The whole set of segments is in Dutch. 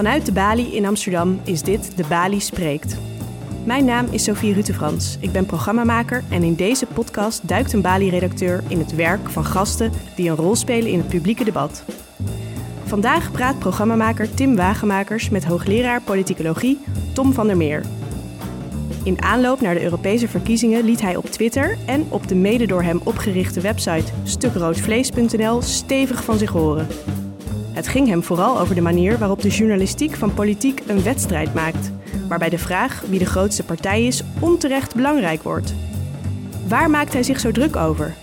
Vanuit de Bali in Amsterdam is dit De Bali Spreekt. Mijn naam is Sophie Rutefrans. Ik ben programmamaker en in deze podcast duikt een Bali-redacteur in het werk van gasten die een rol spelen in het publieke debat. Vandaag praat programmamaker Tim Wagemakers met hoogleraar politicologie Tom van der Meer. In aanloop naar de Europese verkiezingen liet hij op Twitter en op de mede door hem opgerichte website stukroodvlees.nl stevig van zich horen. Het ging hem vooral over de manier waarop de journalistiek van politiek een wedstrijd maakt, waarbij de vraag wie de grootste partij is onterecht belangrijk wordt. Waar maakt hij zich zo druk over?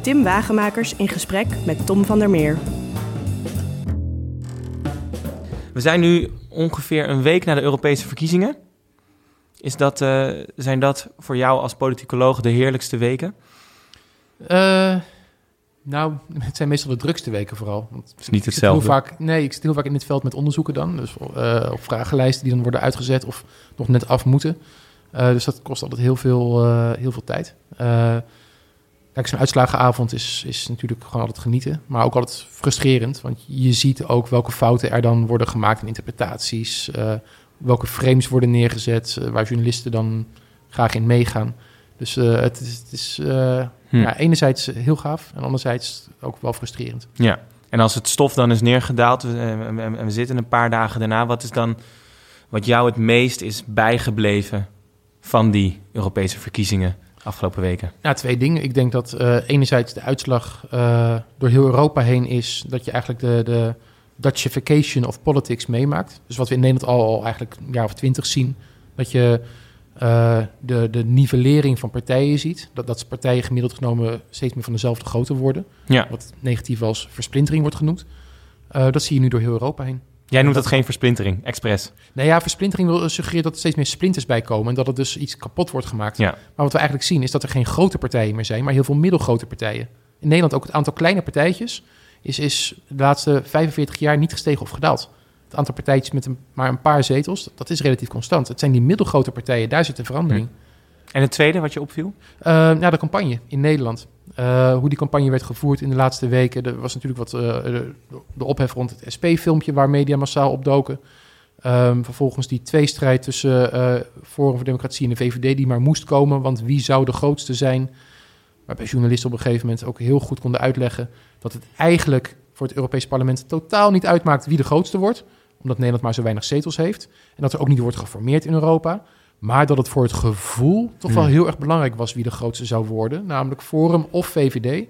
Tim Wagemakers in gesprek met Tom van der Meer. We zijn nu ongeveer een week na de Europese verkiezingen. Is dat, uh, zijn dat voor jou als politicoloog de heerlijkste weken? Uh, nou, het zijn meestal de drukste weken vooral. Want het is niet hetzelfde. Vaak, nee, ik zit heel vaak in dit veld met onderzoeken dan. Dus uh, op vragenlijsten die dan worden uitgezet of nog net af moeten. Uh, dus dat kost altijd heel veel, uh, heel veel tijd. kijk, zo'n uitslagenavond is, is natuurlijk gewoon altijd genieten. Maar ook altijd frustrerend. Want je ziet ook welke fouten er dan worden gemaakt in interpretaties. welke frames worden neergezet. waar journalisten dan graag in meegaan. Dus het is... Het is Hm. Ja, enerzijds heel gaaf en anderzijds ook wel frustrerend. Ja, en als het stof dan is neergedaald en we zitten een paar dagen daarna, wat is dan wat jou het meest is bijgebleven van die Europese verkiezingen afgelopen weken? Ja, twee dingen. Ik denk dat uh, enerzijds de uitslag uh, door heel Europa heen is dat je eigenlijk de, de Dutchification of politics meemaakt. Dus wat we in Nederland al, al eigenlijk een jaar of twintig zien, dat je uh, de, de nivellering van partijen ziet. Dat, dat partijen gemiddeld genomen steeds meer van dezelfde grootte worden. Ja. Wat negatief als versplintering wordt genoemd. Uh, dat zie je nu door heel Europa heen. Jij noemt dat, geen versplintering, expres. Nee, ja, versplintering wil suggereren dat er steeds meer splinters bij komen... en dat het dus iets kapot wordt gemaakt. Ja. Maar wat we eigenlijk zien is dat er geen grote partijen meer zijn... maar heel veel middelgrote partijen. In Nederland ook het aantal kleine partijtjes... is, is de laatste 45 jaar niet gestegen of gedaald het aantal partijtjes met een, maar een paar zetels, dat is relatief constant. Het zijn die middelgrote partijen, daar zit een verandering. En het tweede wat je opviel? Uh, nou, de campagne in Nederland. Uh, hoe die campagne werd gevoerd in de laatste weken. Er was natuurlijk wat uh, de, de, ophef rond het SP-filmpje waar media massaal opdoken. Um, vervolgens die tweestrijd tussen Forum voor Democratie en de VVD die maar moest komen. Want wie zou de grootste zijn? Waarbij journalisten op een gegeven moment ook heel goed konden uitleggen... dat het eigenlijk voor het Europees Parlement totaal niet uitmaakt wie de grootste wordt omdat Nederland maar zo weinig zetels heeft. En dat er ook niet wordt geformeerd in Europa. Maar dat het voor het gevoel toch wel heel erg belangrijk was wie de grootste zou worden. Namelijk Forum of VVD.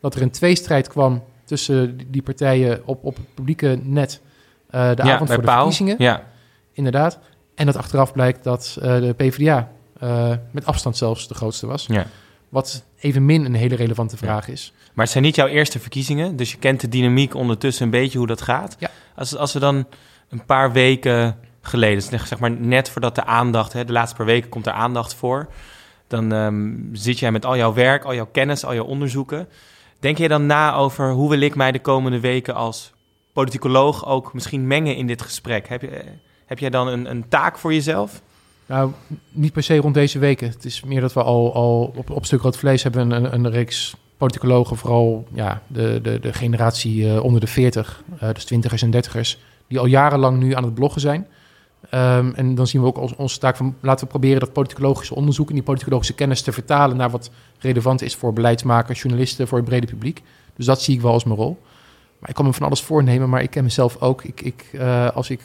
Dat er een tweestrijd kwam tussen die partijen op, op het publieke net. Uh, de avond voor de verkiezingen. Ja. Inderdaad. En dat achteraf blijkt dat uh, de PvdA uh, met afstand zelfs de grootste was. Ja. Wat evenmin een hele relevante vraag is. Maar het zijn niet jouw eerste verkiezingen, dus je kent de dynamiek ondertussen een beetje hoe dat gaat. Ja. Als, als we dan een paar weken geleden, zeg maar net voordat de aandacht, hè, de laatste paar weken komt er aandacht voor, dan um, zit jij met al jouw werk, al jouw kennis, al jouw onderzoeken. Denk je dan na over hoe wil ik mij de komende weken als politicoloog ook misschien mengen in dit gesprek? Heb, je, heb jij dan een, een taak voor jezelf? Nou, niet per se rond deze weken. Het is meer dat we al, al op, op stuk rood vlees hebben een, een reeks politicologen, vooral ja, de, de, de generatie uh, onder de 40, uh, dus twintigers en dertigers, die al jarenlang nu aan het bloggen zijn. Um, en dan zien we ook als onze taak van laten we proberen dat politicologische onderzoek en die politicologische kennis te vertalen naar wat relevant is voor beleidsmakers, journalisten, voor het brede publiek. Dus dat zie ik wel als mijn rol. Maar ik kan me van alles voornemen, maar ik ken mezelf ook. Ik, ik, uh, als ik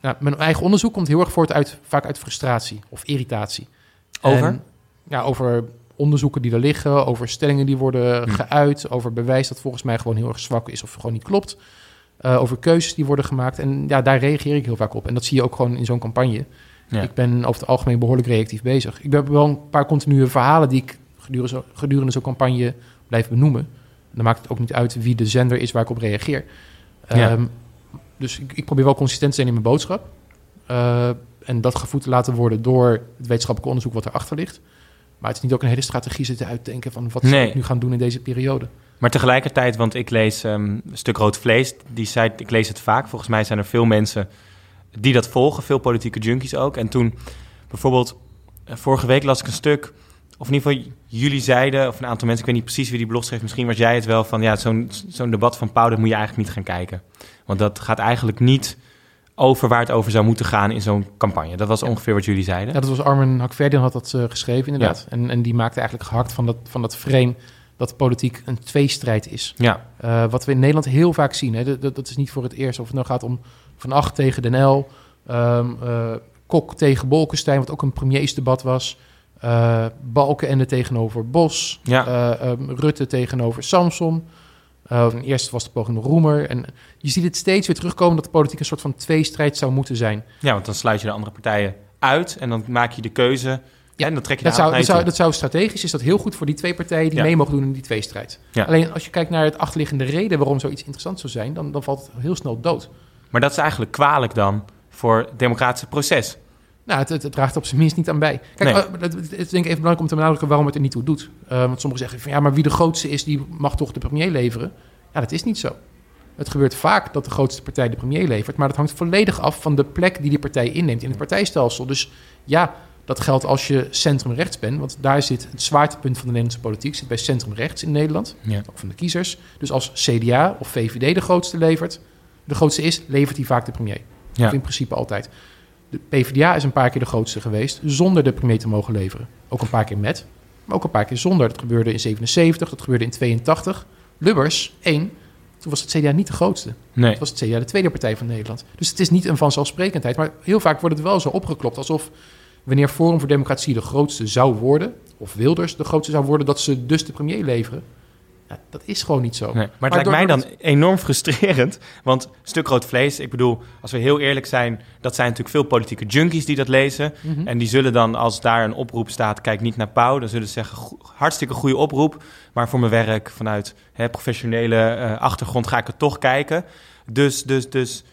nou, mijn eigen onderzoek komt heel erg voort uit, vaak uit frustratie of irritatie. Over? ja, over onderzoeken die er liggen, over stellingen die worden hm. geuit, over bewijs dat volgens mij gewoon heel erg zwak is of gewoon niet klopt. Uh, over keuzes die worden gemaakt. En ja, daar reageer ik heel vaak op. En dat zie je ook gewoon in zo'n campagne. Ja. Ik ben over het algemeen behoorlijk reactief bezig. Ik heb wel een paar continue verhalen die ik gedurende, gedurende zo'n campagne blijf benoemen. dan maakt het ook niet uit wie de zender is waar ik op reageer. Ja. Um, dus ik, ik, probeer wel consistent te zijn in mijn boodschap. Uh, en dat gevoed te laten worden door het wetenschappelijk onderzoek wat erachter ligt. Maar het is niet ook een hele strategie zitten uitdenken van wat nee. ik nu gaan doen in deze periode. Maar tegelijkertijd, want ik lees um, een stuk rood vlees, die zei, ik lees het vaak. Volgens mij zijn er veel mensen die dat volgen, veel politieke junkies ook. En toen bijvoorbeeld, eh, vorige week las ik een stuk, of in ieder geval jullie zeiden, of een aantal mensen, ik weet niet precies wie die blog schreef, misschien was jij het wel, van ja, zo'n zo'n debat van Pauw, dat moet je eigenlijk niet gaan kijken. Want dat gaat eigenlijk niet over waar het over zou moeten gaan in zo'n campagne. Dat was ongeveer wat jullie zeiden. Ja, dat was Armin Hakverdian had dat uh, geschreven, inderdaad. En, en die maakte eigenlijk gehakt van dat, van dat frame dat politiek een tweestrijd is. Ja. Uh, wat we in Nederland heel vaak zien. Hè, dat, dat, is niet voor het eerst. Of het nou gaat om Van Acht tegen Den L, um, uh, Kok tegen Bolkestein, wat ook een premiersdebat was. Uh, Balkenende tegenover Bos. Ja. Um, Rutte tegenover Samson. Uh, eerst was de poging Roemer. En je ziet het steeds weer terugkomen dat de politiek een soort van tweestrijd zou moeten zijn. Ja, want dan sluit je de andere partijen uit en dan maak je de keuze. Ja, en dan trek je dat, zou, dat, zou, dat zou strategisch is dat heel goed voor die twee partijen die ja. mee mogen doen in die tweestrijd. Ja. Alleen als je kijkt naar het achterliggende reden waarom zoiets interessant zou zijn, dan, dan valt het heel snel dood. Maar dat is eigenlijk kwalijk dan voor het democratische proces. Nou, het, het, het draagt op zijn minst niet aan bij. Kijk, Nee. uh, het, het is denk ik even belangrijk om te benadrukken waarom het er niet toe doet. Uh, want sommigen zeggen van ja, maar wie de grootste is, die mag toch de premier leveren. Ja, dat is niet zo. Het gebeurt vaak dat de grootste partij de premier levert, maar dat hangt volledig af van de plek die die partij inneemt in het partijstelsel. Dus ja, dat geldt als je centrumrechts bent, want daar zit het zwaartepunt van de Nederlandse politiek, zit bij centrumrechts in Nederland, Ja. ook van de kiezers. Dus als CDA of VVD de grootste levert, de grootste is, levert hij vaak de premier. Ja. Of in principe altijd. De PvdA is een paar keer de grootste geweest zonder de premier te mogen leveren. Ook een paar keer met, maar ook een paar keer zonder. Dat gebeurde in 77, dat gebeurde in 82. Lubbers, één. Toen was het CDA niet de grootste. Nee. Het was het CDA de tweede partij van Nederland. Dus het is niet een vanzelfsprekendheid. Maar heel vaak wordt het wel zo opgeklopt alsof wanneer Forum voor Democratie de grootste zou worden, of Wilders de grootste zou worden, dat ze dus de premier leveren. Ja, dat is gewoon niet zo. Nee, maar het lijkt mij dan enorm frustrerend. Want stuk rood vlees, ik bedoel, als we heel eerlijk zijn, dat zijn natuurlijk veel politieke junkies die dat lezen. Mm -hmm. En die zullen dan, als daar een oproep staat, kijk niet naar Pauw, dan zullen ze zeggen, go hartstikke goede oproep. Maar voor mijn werk, vanuit hè, professionele uh, achtergrond, ga ik het toch kijken. Dus, dus, dus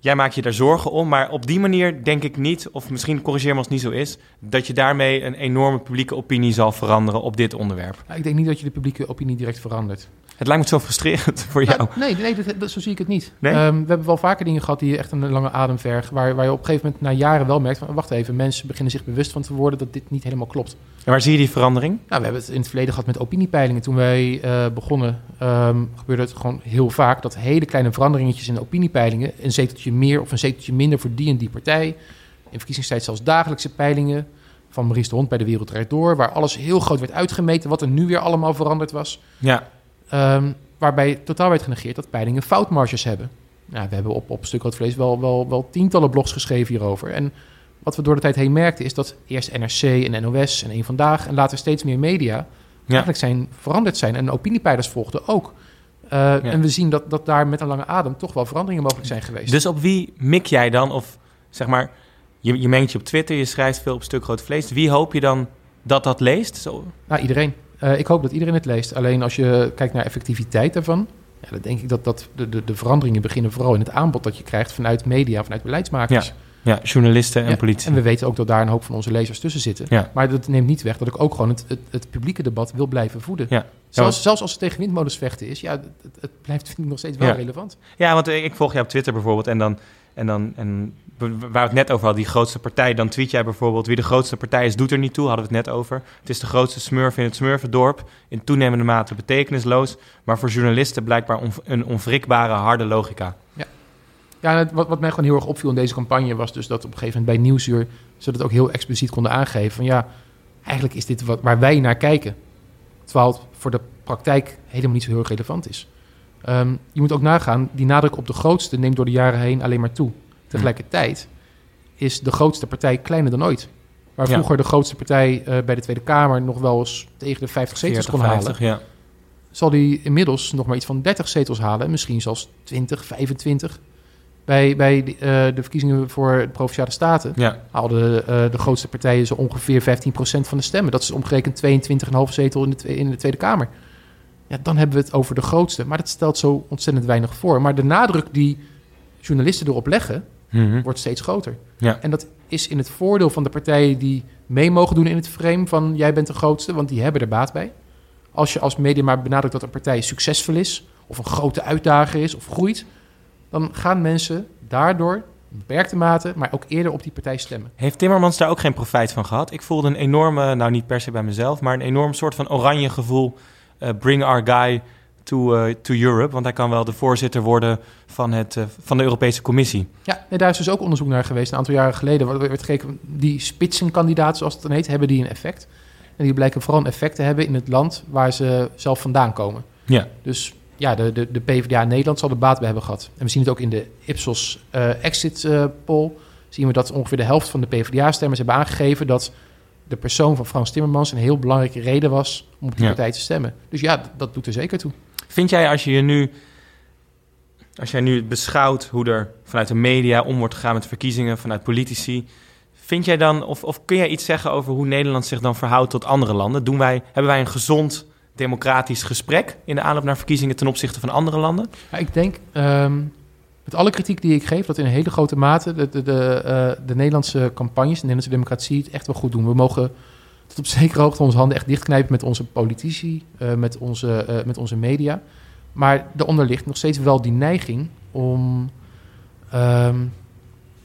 jij maakt je daar zorgen om. Maar op die manier denk ik niet, of misschien corrigeer me als het niet zo is, dat je daarmee een enorme publieke opinie zal veranderen op dit onderwerp. Nou, ik denk niet dat je de publieke opinie direct verandert. Het lijkt me zo frustrerend voor jou. Nou, nee, nee dat, dat, zo zie ik het niet. Nee? Um, we hebben wel vaker dingen gehad die echt een lange adem vergen. Waar, waar je op een gegeven moment na jaren wel merkt van... wacht even, mensen beginnen zich bewust van te worden dat dit niet helemaal klopt. En waar zie je die verandering? Nou, we hebben het in het verleden gehad met opiniepeilingen. Toen wij uh, begonnen um, gebeurde het gewoon heel vaak... dat hele kleine veranderingetjes in opiniepeilingen... een zeteltje meer of een zeteltje minder voor die en die partij... in verkiezingstijd zelfs dagelijkse peilingen... van Maurice de Hond bij de Wereld Draait Door... waar alles heel groot werd uitgemeten... wat er nu weer allemaal veranderd was. Ja. Um, waarbij totaal werd genegeerd dat peilingen foutmarges hebben. Nou, we hebben op, op Stuk Rood Vlees wel, wel, wel tientallen blogs geschreven hierover. En wat we door de tijd heen merkten is dat eerst NRC en NOS en Eén Vandaag... en later steeds meer media ja. eigenlijk zijn, veranderd zijn. En opiniepeilers volgden ook. Uh, ja. En we zien dat, dat daar met een lange adem toch wel veranderingen mogelijk zijn geweest. Dus op wie mik jij dan? Of zeg maar, je, je mengt je op Twitter, je schrijft veel op Stuk Rood Vlees. Wie hoop je dan dat dat leest? Zo? Nou, iedereen. Uh, ik hoop dat iedereen het leest. Alleen als je kijkt naar effectiviteit daarvan... Ja, dan denk ik dat, dat de, de, de veranderingen beginnen vooral in het aanbod dat je krijgt... vanuit media, vanuit beleidsmakers. Ja. Ja, journalisten en ja, politie. En we weten ook dat daar een hoop van onze lezers tussen zitten. Ja. Maar dat neemt niet weg dat ik ook gewoon het, het, het publieke debat wil blijven voeden. Ja. Zelfs, zelfs als het tegen windmolens vechten is, ja, het, het blijft vind ik nog steeds wel relevant. Ja, want ik volg jou op Twitter bijvoorbeeld en dan... En dan en waar we het net over hadden, die grootste partij, dan tweet jij bijvoorbeeld... wie de grootste partij is, doet er niet toe, hadden we het net over. Het is de grootste smurf in het smurfendorp, in toenemende mate betekenisloos... maar voor journalisten blijkbaar een onwrikbare, harde logica. Ja. Ja, wat, wat mij gewoon heel erg opviel in deze campagne was dus dat op een gegeven moment bij Nieuwsuur ze dat ook heel expliciet konden aangeven van ja, eigenlijk is dit wat, waar wij naar kijken. Terwijl het voor de praktijk helemaal niet zo heel relevant is. Um, je moet ook nagaan, die nadruk op de grootste neemt door de jaren heen alleen maar toe. Tegelijkertijd is de grootste partij kleiner dan ooit. Waar vroeger de grootste partij uh, bij de Tweede Kamer nog wel eens tegen de 50 zetels 40, kon 50, halen, ja. zal die inmiddels nog maar iets van 30 zetels halen. En misschien zelfs 20, 25. Bij, bij de, uh, de verkiezingen voor de Provinciale Staten ja. haalden uh, de grootste partijen zo ongeveer 15% van de stemmen. Dat is omgerekend 22,5 zetel in de, in de Tweede Kamer. Ja, dan hebben we het over de grootste. Maar dat stelt zo ontzettend weinig voor. Maar de nadruk die journalisten erop leggen, mm -hmm. wordt steeds groter. Ja. En dat is in het voordeel van de partijen die mee mogen doen in het frame van jij bent de grootste, want die hebben er baat bij. Als je als media maar benadrukt dat een partij succesvol is, of een grote uitdager is, of groeit, dan gaan mensen daardoor beperkte mate, maar ook eerder op die partij stemmen. Heeft Timmermans daar ook geen profijt van gehad? Ik voelde een enorme, nou niet per se bij mezelf, maar een enorm soort van oranje gevoel. Uh, bring our guy to, uh, to Europe? Want hij kan wel de voorzitter worden van, het, uh, van de Europese Commissie. Ja, nee, daar is dus ook onderzoek naar geweest. Een aantal jaren geleden werd gekeken, die spitsenkandidaten, zoals het dan heet, hebben die een effect? En die blijken vooral een effect te hebben in het land waar ze zelf vandaan komen. Ja. Dus ja, de, de, de PvdA Nederland zal er baat bij hebben gehad. En we zien het ook in de Ipsos uh, exit poll. Zien we dat ongeveer de helft van de PvdA-stemmers hebben aangegeven dat de persoon van Frans Timmermans een heel belangrijke reden was om op die partij te stemmen. Dus ja, dat doet er zeker toe. Vind jij als je je nu, als jij nu beschouwt hoe er vanuit de media om wordt gegaan met verkiezingen, vanuit politici, vind jij dan, of, of kun jij iets zeggen over hoe Nederland zich dan verhoudt tot andere landen? Doen wij, hebben wij een gezond democratisch gesprek in de aanloop naar verkiezingen ten opzichte van andere landen? Ja, ik denk, um, met alle kritiek die ik geef, dat in een hele grote mate de, de, de, uh, de Nederlandse campagnes, de Nederlandse democratie het echt wel goed doen. We mogen tot op zekere hoogte onze handen echt dichtknijpen met onze politici, uh, met, onze, uh, met onze media. Maar daaronder ligt nog steeds wel die neiging om um,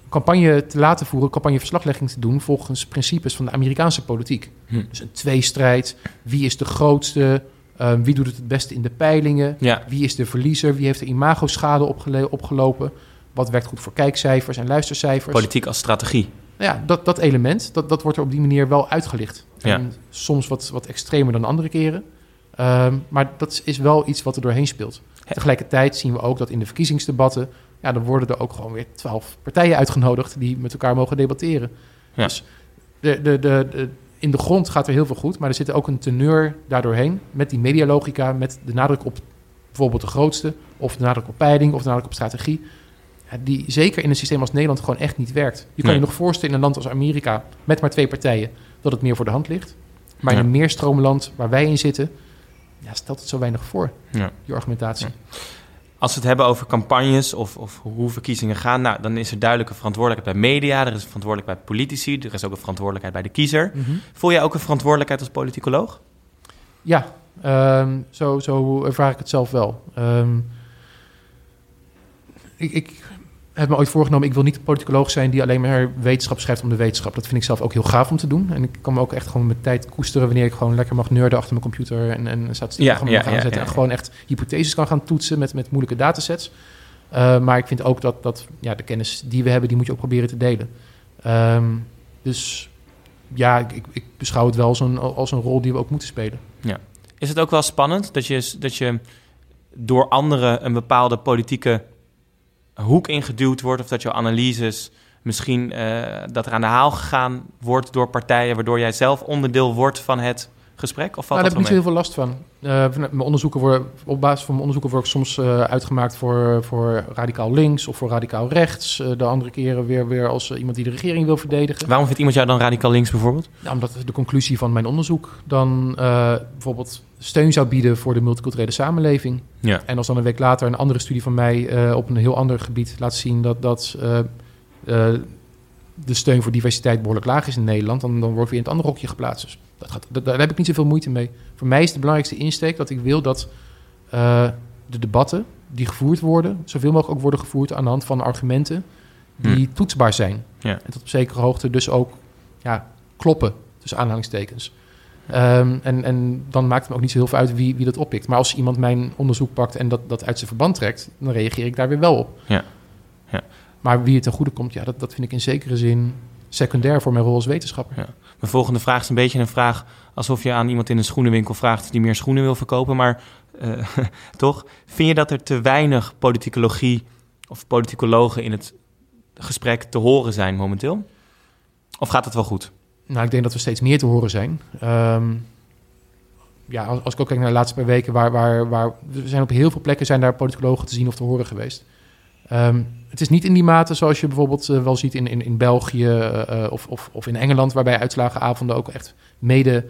campagne te laten voeren, campagneverslaglegging te doen volgens principes van de Amerikaanse politiek. Hm. Dus een tweestrijd, wie is de grootste, um, wie doet het het beste in de peilingen, ja. wie is de verliezer, wie heeft de imagoschade opgelopen, wat werkt goed voor kijkcijfers en luistercijfers. Politiek als strategie. Ja, dat, dat element, dat, dat wordt er op die manier wel uitgelicht. Ja. En soms wat, wat extremer dan andere keren. Um, maar dat is wel iets wat er doorheen speelt. Tegelijkertijd zien we ook dat in de verkiezingsdebatten... ja, dan worden er ook gewoon weer twaalf partijen uitgenodigd... die met elkaar mogen debatteren. Ja. Dus de, de, de, in de grond gaat er heel veel goed... maar er zit ook een teneur daardoorheen... met die medialogica, met de nadruk op bijvoorbeeld de grootste... of de nadruk op peiling, of de nadruk op strategie... Ja, die zeker in een systeem als Nederland gewoon echt niet werkt. Je kan Nee. je nog voorstellen in een land als Amerika... met maar twee partijen, dat het meer voor de hand ligt... Maar in Ja. een meerstroomland waar wij in zitten, ja, stelt het zo weinig voor, Ja. die argumentatie. Als we het hebben over campagnes of, of hoe verkiezingen gaan, nou, dan is er duidelijke verantwoordelijkheid bij media, er is een verantwoordelijkheid bij politici, er is ook een verantwoordelijkheid bij de kiezer. Mhm. Voel jij ook een verantwoordelijkheid als politicoloog? Ja, ehm, zo, zo ervaar ik het zelf wel. Ehm, ik, ik heb me ooit voorgenomen, ik wil niet een politicoloog zijn die alleen maar wetenschap schrijft om de wetenschap. Dat vind ik zelf ook heel gaaf om te doen. En ik kan me ook echt gewoon mijn tijd koesteren wanneer ik gewoon lekker mag nerden achter mijn computer en, en statistieken Ja, ja, gaan ja, zetten. ja, En ja. gewoon echt hypotheses kan gaan toetsen met, met moeilijke datasets. Uh, maar ik vind ook dat, dat ja, de kennis die we hebben, die moet je ook proberen te delen. Ehm, dus ja, ik, ik, beschouw het wel als een, als een rol die we ook moeten spelen. Is het ook wel spannend dat je, dat je door anderen een bepaalde politieke hoek ingeduwd wordt of dat jouw analyses misschien eh, dat er aan de haal gegaan wordt door partijen waardoor jij zelf onderdeel wordt van het gesprek? Of valt Nou, daar heb ik niet heel veel last van. Uh, vanuit mijn onderzoeken worden, op basis van mijn onderzoeken word ik soms uh, uitgemaakt voor, voor radicaal links of voor radicaal rechts. Uh, de andere keren weer, weer als iemand die de regering wil verdedigen. Waarom vindt iemand jou dan radicaal links bijvoorbeeld? Nou, omdat de conclusie van mijn onderzoek dan bijvoorbeeld steun zou bieden voor de multiculturele samenleving. Ja. En als dan een week later een andere studie van mij op een heel ander gebied laat zien dat, dat uh, de steun voor diversiteit behoorlijk laag is in Nederland, dan, dan wordt weer in het andere hokje geplaatst. Dus dat gaat, dat, daar heb ik niet zoveel moeite mee. Voor mij is de belangrijkste insteek dat ik wil dat uh, de debatten die gevoerd worden, zoveel mogelijk ook worden gevoerd aan de hand van argumenten die Hm. toetsbaar zijn. Ja. En tot op zekere hoogte dus ook ja, kloppen, tussen aanhalingstekens. Um, en, en dan maakt het me ook niet zo heel veel uit wie, wie dat oppikt. Maar als iemand mijn onderzoek pakt en dat, dat uit zijn verband trekt, dan reageer ik daar weer wel op. Ja. Maar wie het ten goede komt, ja, dat, dat vind ik in zekere zin secundair voor mijn rol als wetenschapper. Ja. Mijn volgende vraag is een beetje een vraag alsof je aan iemand in een schoenenwinkel vraagt die meer schoenen wil verkopen. Maar uh, toch, vind je dat er te weinig politicologie of politicologen in het gesprek te horen zijn momenteel? Of gaat het wel goed? Nou, ik denk dat we steeds meer te horen zijn. Um, ja, als, als ik ook kijk naar de laatste paar weken, waar, waar, waar er zijn op heel veel plekken zijn daar politicologen te zien of te horen geweest. Um, het is niet in die mate zoals je bijvoorbeeld uh, wel ziet in, in, in België uh, of, of, of in Engeland, waarbij uitslagenavonden ook echt mede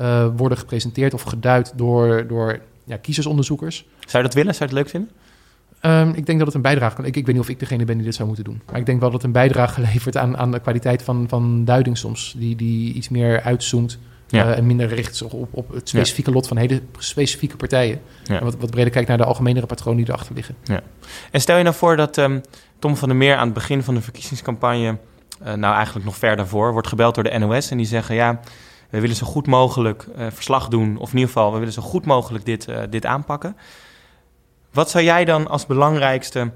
uh, worden gepresenteerd of geduid door, door ja, kiezersonderzoekers. Zou je dat willen? Zou je het leuk vinden? Um, ik denk dat het een bijdrage kan. Ik, ik weet niet of ik degene ben die dit zou moeten doen. Maar ik denk wel dat het een bijdrage levert aan, aan de kwaliteit van, van duiding soms. Die, die iets meer uitzoomt ja. uh, en minder richt zich op, op het specifieke ja. lot van hele specifieke partijen. Ja. En wat, wat breder kijkt naar de algemenere patronen die erachter liggen. Ja. En stel je nou voor dat um, Tom van der Meer aan het begin van de verkiezingscampagne... Uh, nou eigenlijk nog ver daarvoor, wordt gebeld door de NOS... en die zeggen ja, we willen zo goed mogelijk uh, verslag doen... of in ieder geval, we willen zo goed mogelijk dit, dit aanpakken... Wat zou jij dan als belangrijkste...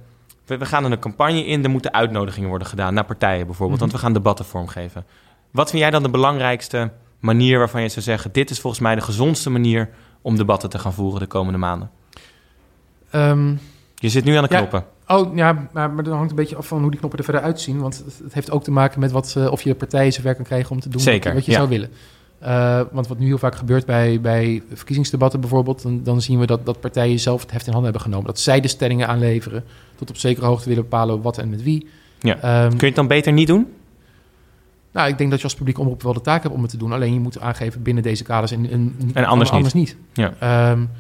We, gaan er een campagne in, er moeten uitnodigingen worden gedaan... naar partijen bijvoorbeeld, want we gaan debatten vormgeven. Wat vind jij dan de belangrijkste manier waarvan je zou zeggen... dit is volgens mij de gezondste manier om debatten te gaan voeren de komende maanden? Ehm, je zit nu aan de knoppen. oh, ja, maar, maar dat hangt een beetje af van hoe die knoppen er verder uitzien. Want het, heeft ook te maken met wat, uh, of je partijen zover kan krijgen om te doen Zeker, wat je zou willen. Uh, want wat nu heel vaak gebeurt bij, bij verkiezingsdebatten bijvoorbeeld, dan, dan, zien we dat, dat partijen zelf het heft in handen hebben genomen. Dat zij de stellingen aanleveren, tot op zekere hoogte willen bepalen wat en met wie. Ja. Um, Kun je het dan beter niet doen? Nou, ik denk dat je als publiek omroep wel de taak hebt om het te doen. Alleen je moet aangeven binnen deze kaders en, en, en anders, anders niet. niet. Ja. Um,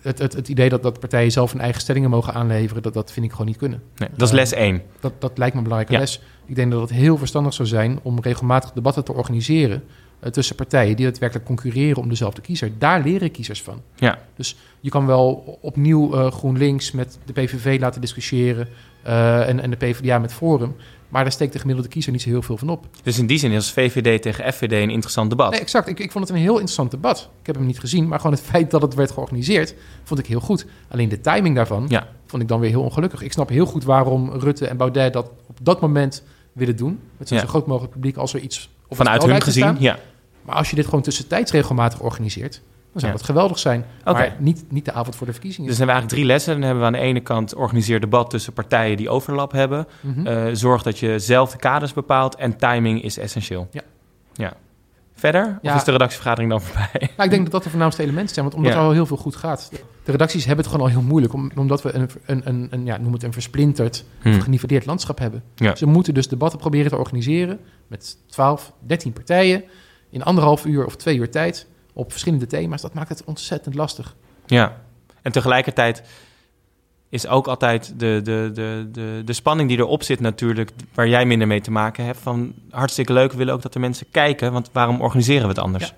het, het, het, idee dat, dat partijen zelf hun eigen stellingen mogen aanleveren, dat, dat vind ik gewoon niet kunnen. Nee, dat is les 1. Dat, dat lijkt me een belangrijke les. Ik denk dat het heel verstandig zou zijn om regelmatig debatten te organiseren uh, tussen partijen die daadwerkelijk concurreren om dezelfde kiezer. Daar leren kiezers van. Ja. Dus je kan wel opnieuw uh, GroenLinks met de PVV laten discussiëren uh, en, en de PvdA met Forum. Maar daar steekt de gemiddelde kiezer niet zo heel veel van op. Dus in die zin is VVD tegen FVD een interessant debat. Nee, exact. Ik, ik vond het een heel interessant debat. Ik heb hem niet gezien, maar gewoon het feit dat het werd georganiseerd, vond ik heel goed. Alleen de timing daarvan ja. vond ik dan weer heel ongelukkig. Ik snap heel goed waarom Rutte en Baudet dat op dat moment willen doen. Met zo'n Ja. zo groot mogelijk publiek als er iets... op Vanuit hun gezien, ja. Maar als je dit gewoon tussentijds regelmatig organiseert, dan zou dat geweldig zijn. Maar niet, niet de avond voor de verkiezingen. Dus dan hebben we eigenlijk drie lessen. Dan hebben we aan de ene kant organiseer debat tussen partijen die overlap hebben. Mhm. Eh, zorg dat je zelf de kaders bepaalt. En timing is essentieel. Ja. ja. Verder? Ja. Of is de redactievergadering dan voorbij? Nou, ik denk dat dat de voornaamste elementen zijn, want omdat Ja. er al heel veel goed gaat. De redacties hebben het gewoon al heel moeilijk, om- omdat we een, een, een, een ja, noem het een versplinterd, Hmm. landschap hebben. Ja. Ze moeten dus debatten proberen te organiseren met 12, 13 partijen in anderhalf uur of twee uur tijd op verschillende thema's. Dat maakt het ontzettend lastig. Ja. En tegelijkertijd is ook altijd de, de, de, de, de spanning die erop zit natuurlijk... waar jij minder mee te maken hebt. Van hartstikke leuk, we willen ook dat de mensen kijken. Want waarom organiseren we het anders? Ja.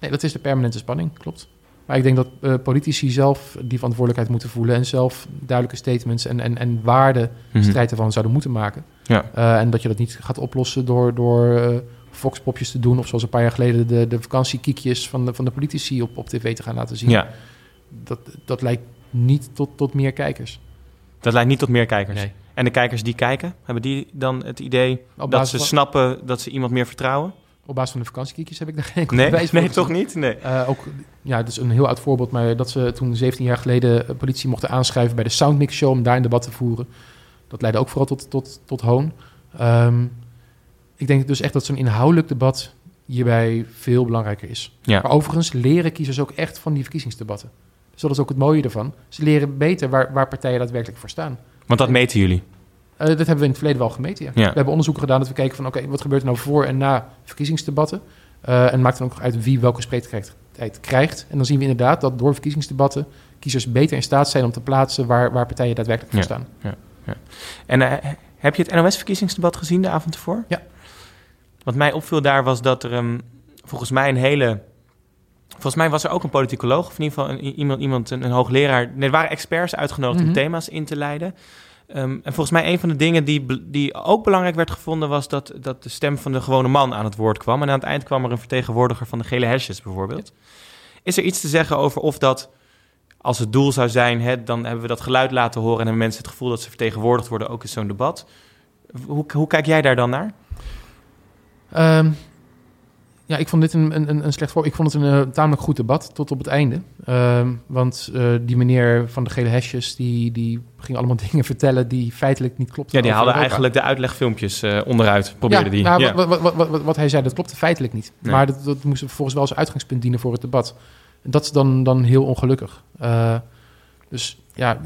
Nee, dat is de permanente spanning, klopt. Maar ik denk dat eh, politici zelf die verantwoordelijkheid moeten voelen en zelf duidelijke statements en, en, en waarden Mhm. strijd ervan zouden moeten maken. Ja. Eh, en dat je dat niet gaat oplossen door, door eh, foxpopjes te doen... of zoals een paar jaar geleden de, de vakantiekiekjes van de, van de politici op, op tv te gaan laten zien. ja, Dat, dat lijkt niet tot, tot meer kijkers. dat leidt niet tot meer kijkers. Nee. En de kijkers die kijken, hebben die dan het idee dat ze van- snappen dat ze iemand meer vertrouwen? Op basis van de vakantiekiekjes heb ik daar geen Nee, bewijs voor nee toch niet? Nee. Eh, ook, ja, dat is een heel oud voorbeeld, maar dat ze toen 17 jaar geleden politie mochten aanschrijven bij de Soundmix Show om daar een debat te voeren. Dat leidde ook vooral tot, tot, tot hoon. Ehm, ik denk dus echt dat zo'n inhoudelijk debat hierbij veel belangrijker is. Ja. Maar overigens leren kiezers ook echt van die verkiezingsdebatten. Dus dat is ook het mooie ervan. Ze leren beter waar, waar partijen daadwerkelijk voor staan. Want dat meten jullie. Eh, dat hebben we in het verleden wel gemeten. Ja. Ja. We hebben onderzoeken gedaan dat we kijken van oké, wat gebeurt er nou voor en na verkiezingsdebatten? Eh, en maakt dan ook uit wie welke spreektijd krijgt. En dan zien we inderdaad dat door verkiezingsdebatten kiezers beter in staat zijn om te plaatsen waar, waar partijen daadwerkelijk voor Ja. staan. En eh, heb je het NOS-verkiezingsdebat gezien de avond ervoor? Ja. Wat mij opviel daar was dat er um, volgens mij een hele... Volgens mij was er ook een politicoloog, of in ieder geval een, iemand, iemand een, een hoogleraar. Nee, er waren experts uitgenodigd Mhm. om thema's in te leiden. Um, en volgens mij een van de dingen die, die ook belangrijk werd gevonden... was dat, dat de stem van de gewone man aan het woord kwam. En aan het eind kwam er een vertegenwoordiger van de gele hesjes bijvoorbeeld. Is er iets te zeggen over of dat als het doel zou zijn, hè, dan hebben we dat geluid laten horen en hebben mensen het gevoel dat ze vertegenwoordigd worden, ook in zo'n debat. Hoe, hoe kijk jij daar dan naar? Ehm, ja, ik vond dit een, een, een slecht voor. Ik vond het een eh, tamelijk goed debat tot op het einde. Ehm, want eh, die meneer van de gele hesjes, die, die ging allemaal dingen vertellen die feitelijk niet klopten. Ja, die Europa. eigenlijk de uitlegfilmpjes eh, onderuit, probeerde ja, die. nou, ja. Wat, wat, wat, wat, wat hij zei, dat klopte feitelijk niet. Nee. Maar dat, dat moest vervolgens wel als uitgangspunt dienen voor het debat. En dat is dan, dan heel ongelukkig. Dus ja,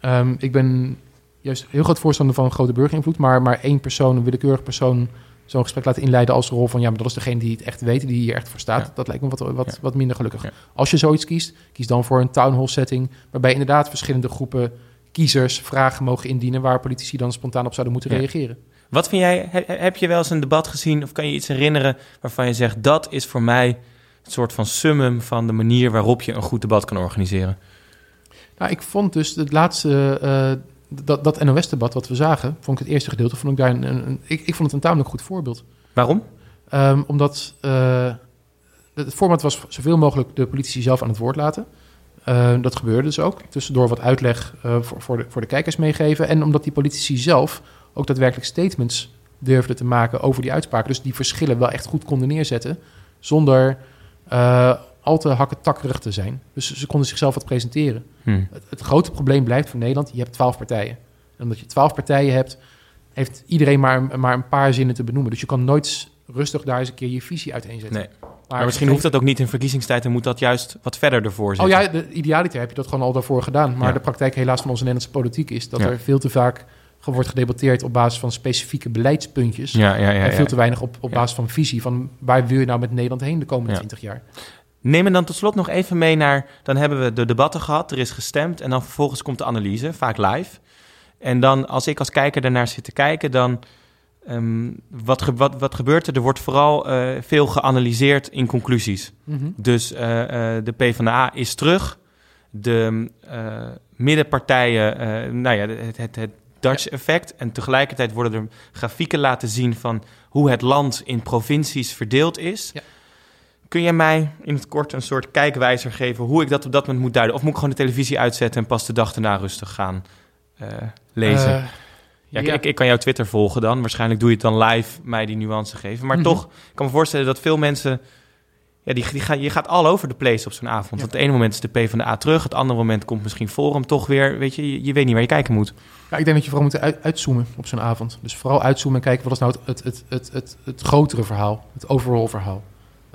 ehm, ik ben juist heel groot voorstander van een grote burgerinvloed. Maar, maar één persoon, een willekeurig persoon, zo'n gesprek laten inleiden als rol van... ja, maar dat is degene die het echt weet, die hier echt voor staat. Ja. Dat lijkt me wat, wat, Ja. wat minder gelukkig. Ja. Als je zoiets kiest, kies dan voor een town hall setting... waarbij inderdaad verschillende groepen kiezers vragen mogen indienen... waar politici dan spontaan op zouden moeten reageren. Wat vind jij, he- heb je wel eens een debat gezien of kan je iets herinneren waarvan je zegt dat is voor mij een soort van summum van de manier waarop je een goed debat kan organiseren? Nou, ik vond dus het laatste, eh, dat, dat NOS-debat wat we zagen, vond ik het eerste gedeelte, vond ik daar een, een, een- ik, ik vond het een tamelijk goed voorbeeld. Waarom? Ehm, omdat eh, het format was zoveel mogelijk de politici zelf aan het woord laten. dat gebeurde dus ook. Tussendoor wat uitleg voor, voor, de, voor de kijkers meegeven. En omdat die politici zelf ook daadwerkelijk statements durfden te maken over die uitspraken. Dus die verschillen wel echt goed konden neerzetten. Zonder al te hakketakkerig te zijn. Dus ze konden zichzelf wat presenteren. Hmm. Het, het, grote probleem blijft voor Nederland, je hebt twaalf partijen. En omdat je twaalf partijen hebt, heeft iedereen maar, maar een paar zinnen te benoemen. Dus je kan nooit rustig daar eens een keer je visie uiteenzetten. Nee. Maar, misschien hoeft dat ook niet in verkiezingstijd en moet dat juist wat verder ervoor zitten. Oh ja, de, idealiter heb je dat gewoon al daarvoor gedaan. Maar de praktijk helaas van onze Nederlandse politiek is dat er veel te vaak wordt gedebatteerd op basis van specifieke beleidspuntjes. Ja, ja, ja, en veel te weinig op, op basis van visie van waar wil je nou met Nederland heen de komende 20 jaar. Neem me dan tot slot nog even mee naar. Dan hebben we de debatten gehad, er is gestemd. En dan vervolgens komt de analyse, vaak live. En dan, als ik als kijker daarnaar zit te kijken, dan. Um, wat, wat, wat gebeurt er? Er wordt vooral uh, veel geanalyseerd in conclusies. Mm -hmm. Dus uh, uh, de PvdA is terug. De middenpartijen, nou ja, het, het, het Dutch effect. En tegelijkertijd worden er grafieken laten zien van hoe het land in provincies verdeeld is. Ja. Kun jij mij in het kort een soort kijkwijzer geven hoe ik dat op dat moment moet duiden? Of moet ik gewoon de televisie uitzetten en pas de dag erna rustig gaan uh, lezen? Uh, ja, ja. Ik, ik, kan jouw Twitter volgen dan. Waarschijnlijk doe je het dan live, mij die nuance geven. Maar mm -hmm. toch, ik kan me voorstellen dat veel mensen... Ja, die, die gaan, je gaat al over de place op zo'n avond. Ja. Want het ene moment is de P van de A terug. Het andere moment komt misschien Forum toch weer. Weet je, je, je weet niet waar je kijken moet. Ja, ik denk dat je vooral moet uit, uitzoomen op zo'n avond. Dus vooral uitzoomen en kijken wat is nou het, het, het, het, het, het grotere verhaal. Het overall verhaal.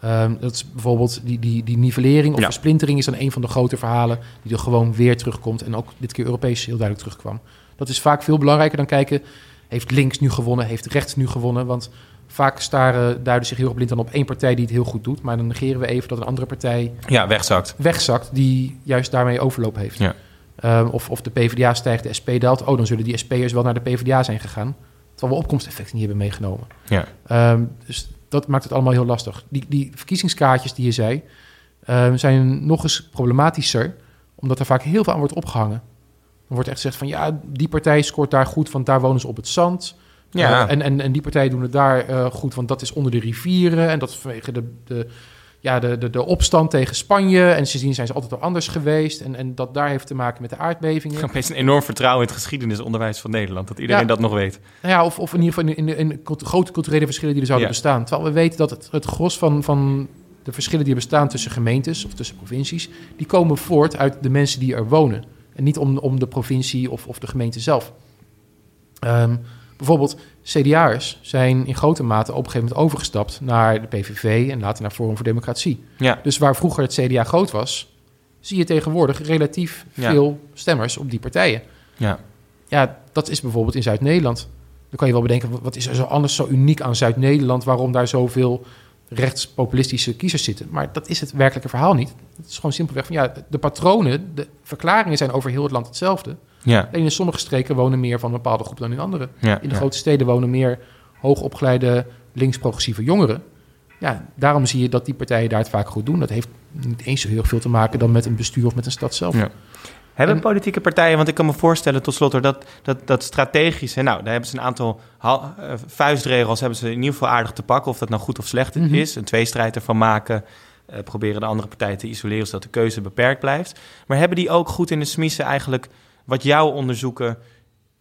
Um, dat is bijvoorbeeld die, die, die nivellering of ja. versplintering is dan een van de grote verhalen die er gewoon weer terugkomt en ook dit keer Europees heel duidelijk terugkwam. Dat is vaak veel belangrijker dan kijken, heeft links nu gewonnen, heeft rechts nu gewonnen? Want vaak staren, duiden zich heel erg blind dan op één partij die het heel goed doet, maar dan negeren we even dat een andere partij ja, wegzakt. wegzakt die juist daarmee overloop heeft. Ja. Um, of, of de PvdA stijgt, de SP daalt, oh dan zullen die SP'ers wel naar de PvdA zijn gegaan, terwijl we opkomsteffecten niet hebben meegenomen. Ja. Um, dus dat maakt het allemaal heel lastig. Die, die verkiezingskaartjes die je zei, uh, zijn nog eens problematischer, omdat er vaak heel veel aan wordt opgehangen. Er wordt echt gezegd van ja, die partij scoort daar goed, want daar wonen ze op het zand. Ja. Uh, en, en, en die partijen doen het daar uh, goed, want dat is onder de rivieren en dat is vanwege de, de, ja, de, de, de opstand tegen Spanje. En sindsdien zijn ze altijd al anders geweest. En, en dat daar heeft te maken met de aardbevingen. Opeens een enorm vertrouwen in het geschiedenisonderwijs van Nederland. Dat iedereen ja. dat nog weet. Nou ja, of, of in ieder geval in, in, in grote culturele verschillen die er zouden ja. bestaan. Terwijl we weten dat het, het gros van, van de verschillen die er bestaan tussen gemeentes of tussen provincies... die komen voort uit de mensen die er wonen. En niet om, om de provincie of, of de gemeente zelf. Um, bijvoorbeeld CDA'ers zijn in grote mate op een gegeven moment overgestapt naar de PVV en later naar Forum voor Democratie. Ja. Dus waar vroeger het CDA groot was, zie je tegenwoordig relatief ja. veel stemmers op die partijen. Ja. ja, dat is bijvoorbeeld in Zuid-Nederland. Dan kan je wel bedenken, wat is er zo anders zo uniek aan Zuid-Nederland, waarom daar zoveel rechtspopulistische kiezers zitten. Maar dat is het werkelijke verhaal niet. Het is gewoon simpelweg van ja, de patronen, de verklaringen zijn over heel het land hetzelfde. Ja. Alleen in sommige streken wonen meer van een bepaalde groep dan in andere. Ja, in de ja. grote steden wonen meer hoogopgeleide links-progressieve jongeren. Ja, daarom zie je dat die partijen daar het vaak goed doen. Dat heeft niet eens zo heel veel te maken dan met een bestuur of met een stad zelf. Ja. Hebben en, politieke partijen, want ik kan me voorstellen tot slot dat, dat, dat strategisch, nou, daar hebben ze een aantal uh, vuistregels, hebben ze in ieder geval aardig te pakken, of dat nou goed of slecht mm -hmm. is. Een tweestrijd ervan maken, uh, proberen de andere partijen te isoleren, zodat de keuze beperkt blijft. Maar hebben die ook goed in de smiezen eigenlijk wat jouw onderzoeken,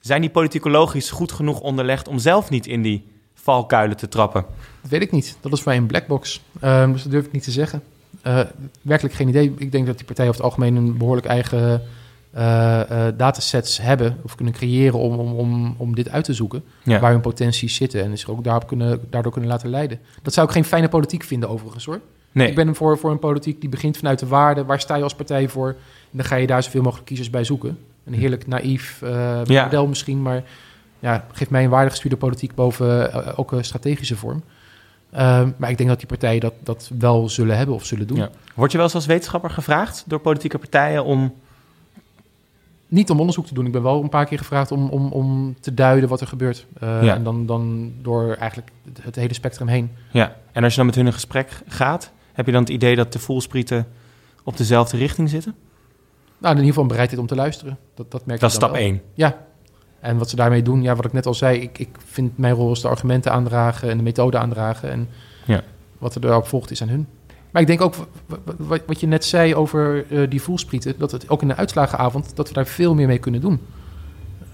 zijn die politicologisch goed genoeg onderlegd om zelf niet in die valkuilen te trappen? Dat weet ik niet. Dat is voor mij een blackbox. Uh, dus dat durf ik niet te zeggen. Uh, werkelijk geen idee. Ik denk dat die partijen over het algemeen een behoorlijk eigen uh, datasets hebben of kunnen creëren om, om, om, om dit uit te zoeken. Ja. Waar hun potenties zitten en zich ook daarop kunnen, daardoor kunnen laten leiden. Dat zou ik geen fijne politiek vinden overigens hoor. Nee. Ik ben voor, voor een politiek die begint vanuit de waarde. Waar sta je als partij voor? En dan ga je daar zoveel mogelijk kiezers bij zoeken. Een heerlijk naïef uh, ja. model misschien, maar ja, geeft mij een waardegestuurde politiek boven uh, elke strategische vorm. Uh, maar ik denk dat die partijen dat, dat wel zullen hebben of zullen doen. Ja. Word je wel eens als wetenschapper gevraagd door politieke partijen om... Niet om onderzoek te doen. Ik ben wel een paar keer gevraagd om, om, om te duiden wat er gebeurt. Uh, ja. En dan, dan door eigenlijk het, het, hele spectrum heen. Ja, en als je dan met hun in gesprek gaat, heb je dan het idee dat de voelsprieten op dezelfde richting zitten? Nou, in ieder geval een bereidheid om te luisteren. Dat, dat merk dat is stap één. Ja. En wat ze daarmee doen, ja, wat ik net al zei, ik, ik vind mijn rol is de argumenten aandragen en de methode aandragen. En ja. wat er daarop volgt is aan hun. Maar ik denk ook, wat je net zei over uh, die voelsprieten... dat het ook in de uitslagenavond, dat we daar veel meer mee kunnen doen.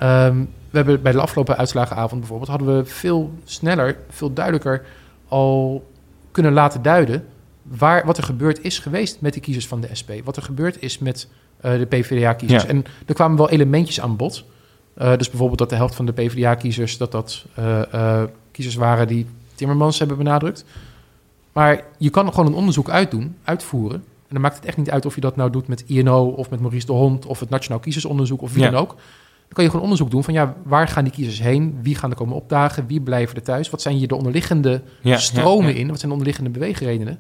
Um, we hebben bij de afgelopen uitslagenavond bijvoorbeeld... hadden we veel sneller, veel duidelijker al kunnen laten duiden... Waar, wat er gebeurd is geweest met de kiezers van de SP. Wat er gebeurd is met de PvdA-kiezers. En er kwamen wel elementjes aan bod. Uh, dus bijvoorbeeld dat de helft van de PvdA-kiezers... dat dat uh, kiezers waren die Timmermans hebben benadrukt. Maar je kan gewoon een onderzoek uitdoen, uitvoeren. En dan maakt het echt niet uit of je dat nou doet met INO... of met Maurice de Hond of het Nationaal Kiezersonderzoek of wie dan ook... Dan kan je gewoon onderzoek doen van ja, waar gaan die kiezers heen? Wie gaan er komen opdagen? Wie blijven er thuis? Wat zijn hier de onderliggende stromen in? Wat zijn de onderliggende beweegredenen?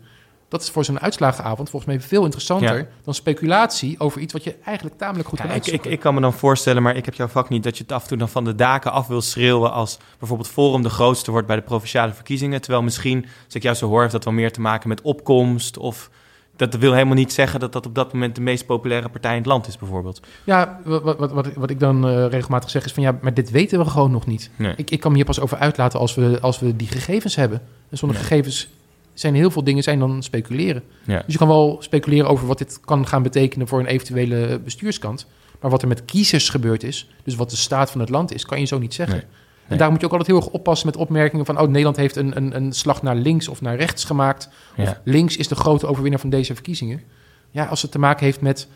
Dat is voor zo'n uitslagenavond volgens mij veel interessanter dan speculatie over iets wat je eigenlijk tamelijk goed kan ik, ik, ik, kan me dan voorstellen, maar ik heb jouw vak niet, dat je het af en toe dan van de daken af wil schreeuwen als bijvoorbeeld Forum de grootste wordt bij de provinciale verkiezingen. Terwijl misschien, als ik jou zo hoor, heeft dat wel meer te maken met opkomst of dat wil helemaal niet zeggen dat dat op dat moment de meest populaire partij in het land is, bijvoorbeeld. Ja, wat, wat, wat, wat ik dan uh, regelmatig zeg is van ja, maar dit weten we gewoon nog niet. Ik, ik kan me hier pas over uitlaten als we, als we die gegevens hebben. En zonder gegevens zijn heel veel dingen zijn dan speculeren. Ja. Dus je kan wel speculeren over wat dit kan gaan betekenen voor een eventuele bestuurskant. Maar wat er met kiezers gebeurd is, dus wat de staat van het land is, kan je zo niet zeggen. En daar moet je ook altijd heel erg oppassen met opmerkingen van... oh, Nederland heeft een, een, een slag naar links of naar rechts gemaakt. Of links is de grote overwinnaar van deze verkiezingen. Ja, als het te maken heeft met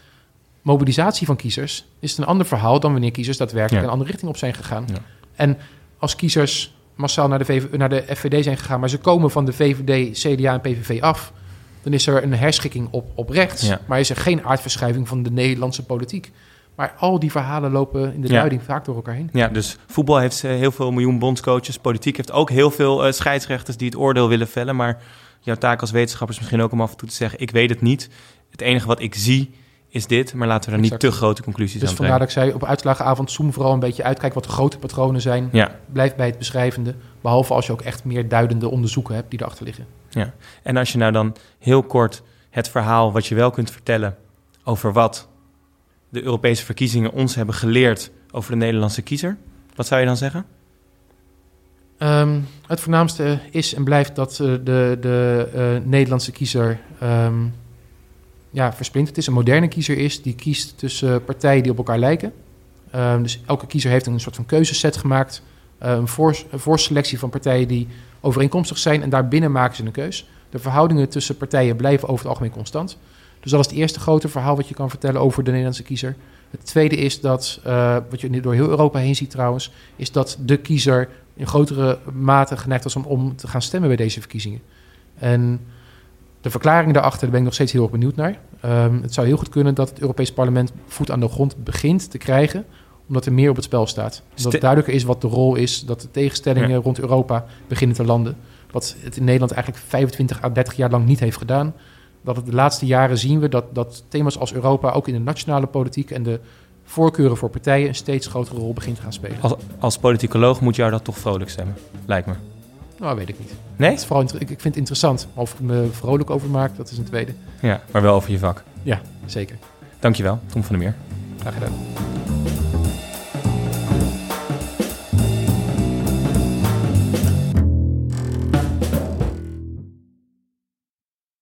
mobilisatie van kiezers... is het een ander verhaal dan wanneer kiezers daadwerkelijk een andere richting op zijn gegaan. En als kiezers massaal naar de, VV, naar de FVD zijn gegaan... maar ze komen van de VVD, CDA en PVV af... dan is er een herschikking op, op rechts... maar is er geen aardverschuiving van de Nederlandse politiek... Maar al die verhalen lopen in de duiding vaak door elkaar heen. Ja, dus voetbal heeft uh, heel veel miljoen bondscoaches. Politiek heeft ook heel veel uh, scheidsrechters die het oordeel willen vellen. Maar jouw taak als wetenschapper is misschien ook om af en toe te zeggen... ik weet het niet. Het enige wat ik zie is dit. Maar laten we er niet te grote conclusies dus aan trekken. Dus vandaar dat ik zei, op uitslagenavond zoom vooral een beetje uit. Kijk wat de grote patronen zijn. Ja. Blijf bij het beschrijvende. Behalve als je ook echt meer duidende onderzoeken hebt die erachter liggen. Ja, en als je nou dan heel kort het verhaal wat je wel kunt vertellen... over wat de Europese verkiezingen ons hebben geleerd over de Nederlandse kiezer? Wat zou je dan zeggen? Ehm, het voornaamste is en blijft dat uh, de, de uh, Nederlandse kiezer um, ja, versplinterd is, een moderne kiezer is, die kiest tussen partijen die op elkaar lijken. Um, dus elke kiezer heeft een soort van keuzeset gemaakt, uh, een, voor, een voorselectie van partijen die overeenkomstig zijn en daarbinnen maken ze een keus. De verhoudingen tussen partijen blijven over het algemeen constant. Dus dat is het eerste grote verhaal wat je kan vertellen over de Nederlandse kiezer. Het tweede is dat, uh, wat je door heel Europa heen ziet trouwens, is dat de kiezer in grotere mate geneigd was om, om te gaan stemmen bij deze verkiezingen. En de verklaring daarachter, daar ben ik nog steeds heel erg benieuwd naar. Um, het zou heel goed kunnen dat het Europees Parlement voet aan de grond begint te krijgen, omdat er meer op het spel staat. Dat het duidelijker is wat de rol is, dat de tegenstellingen rond Europa beginnen te landen. Wat het in Nederland eigenlijk 25 à 30 jaar lang niet heeft gedaan dat het de laatste jaren zien we dat, dat thema's als Europa ook in de nationale politiek en de voorkeuren voor partijen een steeds grotere rol begint te gaan spelen. Als, als politicoloog moet jou dat toch vrolijk stemmen, lijkt me. Nou, weet ik niet. Nee? Het is vooral, ik, ik vind het interessant. Of ik me vrolijk over maak, dat is een tweede. Ja, maar wel over je vak. Ja, zeker. Dankjewel, Tom van der Meer. Graag gedaan.